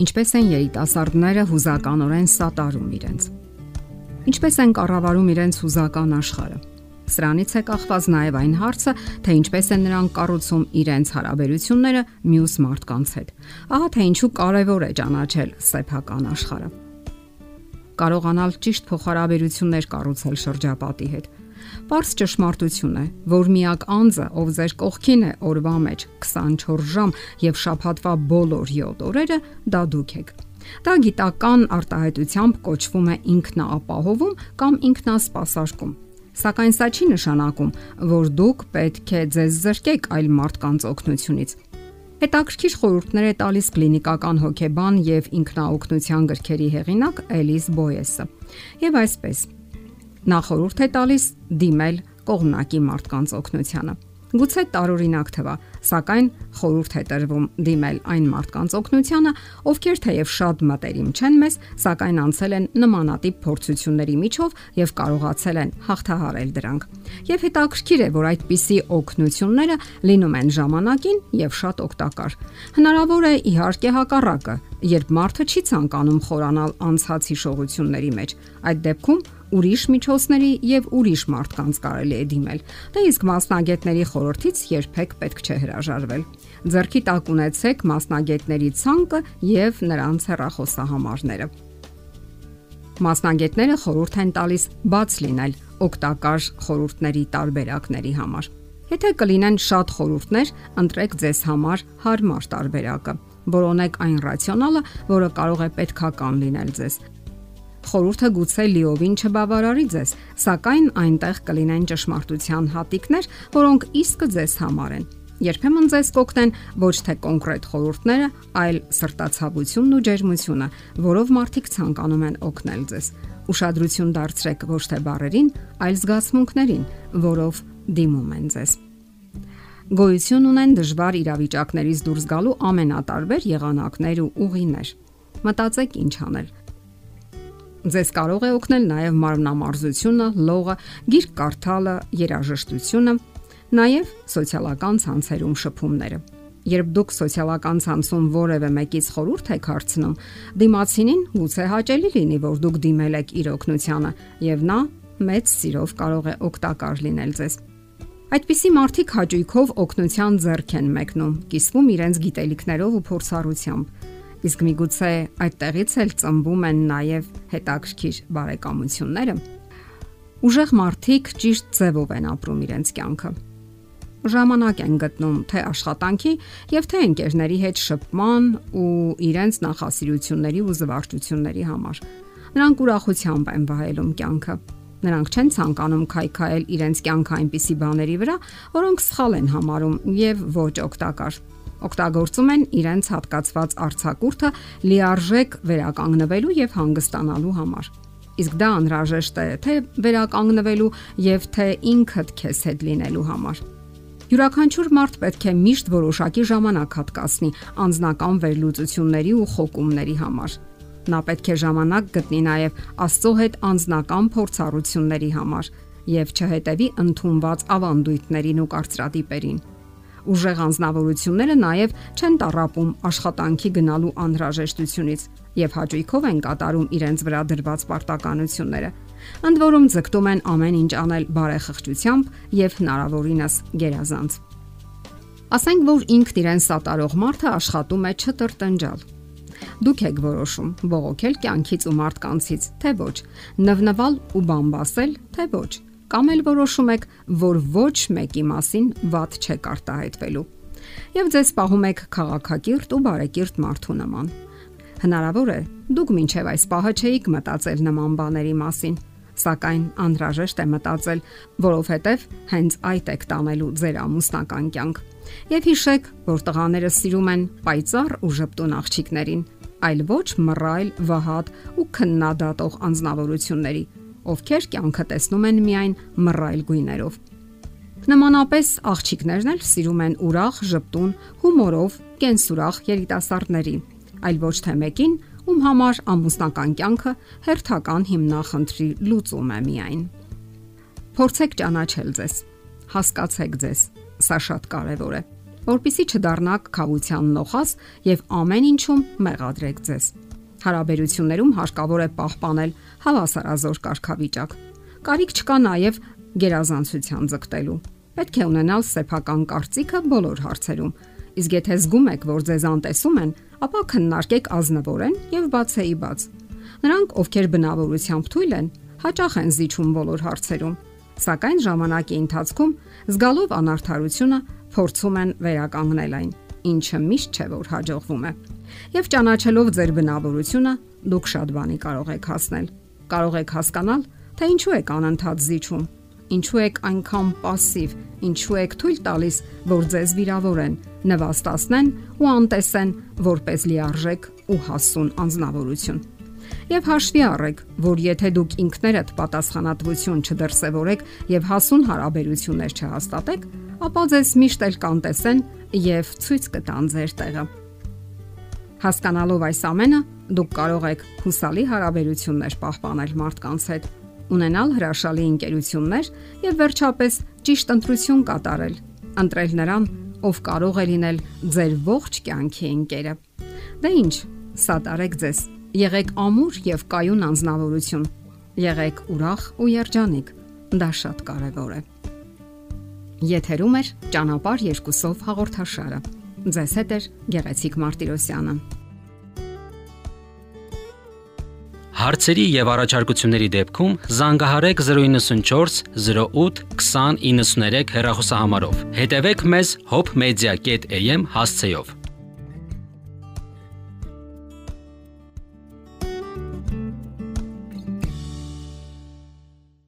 Ինչպես են երիտասարդները հուզականորեն սատարում իրենց։ Ինչպես են կառավարում իրենց հուզական աշխարհը։ Սրանից է կախված նաև այն հարցը, թե ինչպես են նրանք կառուցում իրենց հարաբերությունները մյուս մարդկանց հետ։ Ահա թե ինչու կարևոր է ճանաչել սեփական աշխարհը։ Կարողանալ ճիշտ փոխհարաբերություններ կառուցել շրջապատի հետ Պարզ ճշմարտություն է, որ միակ անձը, ով ձեր կողքին է օրվա մեջ 24 ժամ եւ շաբաթվա բոլոր 7 օրերը, դա դուք եք։ Դա գիտական արտահայտությամբ կոչվում է ինքնաապահովում կամ ինքնասպասարկում։ Սակայն սա չի նշանակում, որ դուք պետք է ձեզ զրկեք այլ մարդկանց օգնությունից։ Հետաքրքիր խորհուրդներ է տալիս կլինիկական հոգեբան եւ ինքնաօգնության գրքերի հեղինակ Էլիս Բոյեսը։ Եվ այսպես, Նա խորհուրդ է տալիս դիմել կողմնակի մարդկանց օգնությանը։ Գուցե տարօրինակ թվա, սակայն խորհուրդ է տրվում դիմել այն մարդկանց օգնությանը, ովքեր թեև շատ մտերիմ չեն մեզ, սակայն անցել են նմանատիպ փորձությունների միջով եւ կարողացել են հաղթահարել դրանք։ Եվ հետաքրքիր է, որ այդպիսի օգնությունները լինում են ժամանակին եւ շատ օգտակար։ Հնարավոր է իհարկե հակառակը, երբ մարդը չի ցանկանում խորանալ անցած հիշողությունների մեջ։ Այդ դեպքում ուրիշ միջոցների եւ ուրիշ մարդկանց կարելի է դիմել։ Դա իսկ մասնագետների խորհրդից երբեք պետք չէ հրաժարվել։ Ձերքի տակ ունեցեք մասնագետների ցանկը եւ նրանց հեռախոսահամարները։ Մասնագետները խորհուրդ են տալիս բաց լինել օգտակար խորհուրդների տարբերակների համար։ Եթե կլինեն շատ խորհուրդներ, ընտրեք ձեզ համար հարմար տարբերակը։ Որոնեք այն ռացիոնալը, որը կարող է պետքական լինել ձեզ Խորհուրդը գուցե լիովին չբավարարի ձեզ, սակայն այնտեղ կլինեն ճշմարտության հատիկներ, որոնք իսկը ձեզ համար են։ Երբեմն ձեզ կօգնեն ոչ թե կոնկրետ խորհուրդները, այլ սրտացավությունն ու ջերմությունը, որով մարդիկ ցանկանում են օգնել ձեզ։ Ուշադրություն դարձրեք ոչ թե բառերին, այլ զգացմունքներին, որով դիմում են ձեզ։ Գոյություն ունեն դժվար իրավիճակներից դուրս գալու ամենատարբեր եղանակներ ու ուղիներ։ Մտածեք ինչ անել Ձեզ կարող է օգնել նաև մարմնամարզությունը, լողը, գիրք կարդալը, երաժշտությունը, նաև սոցիալական ցանցերում շփումները։ Երբ դուք սոցիալական ցանցում որևէ մեկից խորհուրդ եք հարցնում, դիմացինին գուցե հաճելի լինի, որ դուք դիմել եք իր օգնությանը, եւ նա մեծ սիրով կարող է օգտակար լինել ձեզ։ Այդպիսի մարդիկ հաճույքով օգնության ձեռք են մեկնում, կիսվում իրենց գիտելիքներով ու փորձառությամբ Իսկ միգուցե այդտեղից էլ ծնվում են նաև հետաքրքիր բարեկամությունները։ Ուժեղ մարդիկ ճիշտ ձևով են ապրում իրենց կյանքը։ Ժամանակ են գտնում թե աշխատանքի եւ թե ընկերների հետ շփման ու իրենց նախասիրությունների ու զվարճությունների համար։ Նրանք ուրախությամբ են վայելում կյանքը։ Նրանք չեն ցանկանում քայքայել իրենց կյանքը այնպիսի բաների վրա, որոնք սխալ են համարում եւ ոչ օգտակար օգտագործում են իրենց հատկացված արցակուրտը լիարժեք վերականգնվելու եւ հանգստանալու համար։ Իսկ դա անհրաժեշտ է թե վերականգնվելու եւ թե ինքդ քեզ հետ լինելու համար։ Յուրաքանչյուր մարդ պետք է միշտ որոշակի ժամանակ հատկացնի անznական վերլուծությունների ու խոկումների համար։ Նա պետք է ժամանակ գտնի նաև Աստծո հետ անznական փորձառությունների համար եւ չհետևի ընդունված ավանդույթներին ու կարծրատիպերին։ Ուժեղ անznավորությունները նաև չեն տարապում աշխատանքի գնալու անհրաժեշտությունից եւ հաճույքով են կատարում իրենց վրա դրված պարտականությունները։ Ընդ որում ձգտում են ամեն ինչ անել բարեխղճությամբ եւ հնարավորինս գերազանց։ Ասենք որ ինքն իրեն սատարող մարդը աշխատում է չտրտնջալ։ Դուք եք որոշում բողոքել կյանքից ու մարդկանցից, թե ոչ, նվնվալ ու բամբասել, թե ոչ կամ էլ որոշում եք, որ ոչ մեկի մասին ված չեք արտահայտվելու։ Եվ ձեզ պահում եք քաղաքակիրթ ու բարեկիրթ մարդու նման։ Հնարավոր է, դուք մինչև այս պահը չէիք մտածել նման բաների մասին, սակայն անհրաժեշտ է մտածել, որովհետև հենց այդ եք տանելու ձեր ամուսնական կյանք։ Եվ հիշեք, որ տղաները սիրում են պայծառ ու ժպտուն աղջիկներին, այլ ոչ մռայլ, վհատ ու քննադատող անznավորությունների, ովքեր կյանքը տեսնում են միայն մռայլ գույներով։ Նմանապես աղջիկներն էլ սիրում են ուրախ, ժպտուն, հումորով, կենսուրախ երիտասարդների, այլ ոչ թե մեկին, ում համար ամուսնական կյանքը հերթական հիմնախնդրի լուծում է միայն։ Փորձեք ճանաչել ձեզ, հասկացեք ձեզ, սա շատ կարևոր է։ որpիսի չդառնաք խավության նոխաս եւ ամեն ինչում մեղադրեք ձեզ։ Հարաբերություններում հարկավոր է պահպանել հավասարազոր կարգավիճակ։ Կարիք չկա նաեւ գերազանցության ձգտելու։ Պետք է ունենալ սեփական կարծիքը բոլոր հարցերում։ Իսկ եթե զգում եք, որ ձեզ անտեսում են, ապա քննարկեք ազնվորեն եւ բացեի բաց։ Նրանք, ովքեր բնավորությամբ թույլ են, հաճախ են զիջում բոլոր հարցերում, սակայն ժամանակի ընթացքում զգալով անարթարությունը փորձում են վերականգնել այն, ինչը միշտ չէ որ հաջողվում է։ Եվ ճանաչելով ձեր բնավորությունը, դուք շատ բանի կարող եք հասնել։ Կարող եք հասկանալ, թե ինչու եք անընդհատ զիջում, ինչու եք այնքան пассив, ինչու եք թույլ տալիս, որ ձեզ վիրավորեն, նվաստացնեն ու անտեսեն որպես լիարժեք ու հասուն անznավորություն։ Եվ հաշվի առեք, որ եթե դուք ինքներդ պատասխանատվություն չդրսևորեք եւ հասուն հարաբերություններ չհաստատեք, ապա ձեզ միշտ էլ կանտեսեն եւ ցույց կտան ձեր տեղը։ Հասկանալով այս ամենը, դուք կարող եք հուսալի հարաբերություններ պահպանել մարդկանց հետ, ունենալ հրաշալի ընկերություններ եւ վերջապես ճիշտ ընտրություն կատարել, ընտրել նրան, ով կարող է լինել ձեր ողջ կյանքի ընկերը։ Դե ի՞նչ, սա տարեք ձեզ Եղեք ամուր եւ կայուն անznավորություն։ Եղեք ուրախ ու երջանիկ։ Դա շատ կարեւոր է։ Եթերում է ճանապար երկուսով հաղորդաշարը։ Ձեզ հետ է Գեղեցիկ Մարտիրոսյանը։ Հարցերի եւ առաջարկությունների դեպքում զանգահարեք 094 08 2093 հեռախոսահամարով։ Հետևեք մեզ hopmedia.am հասցեով։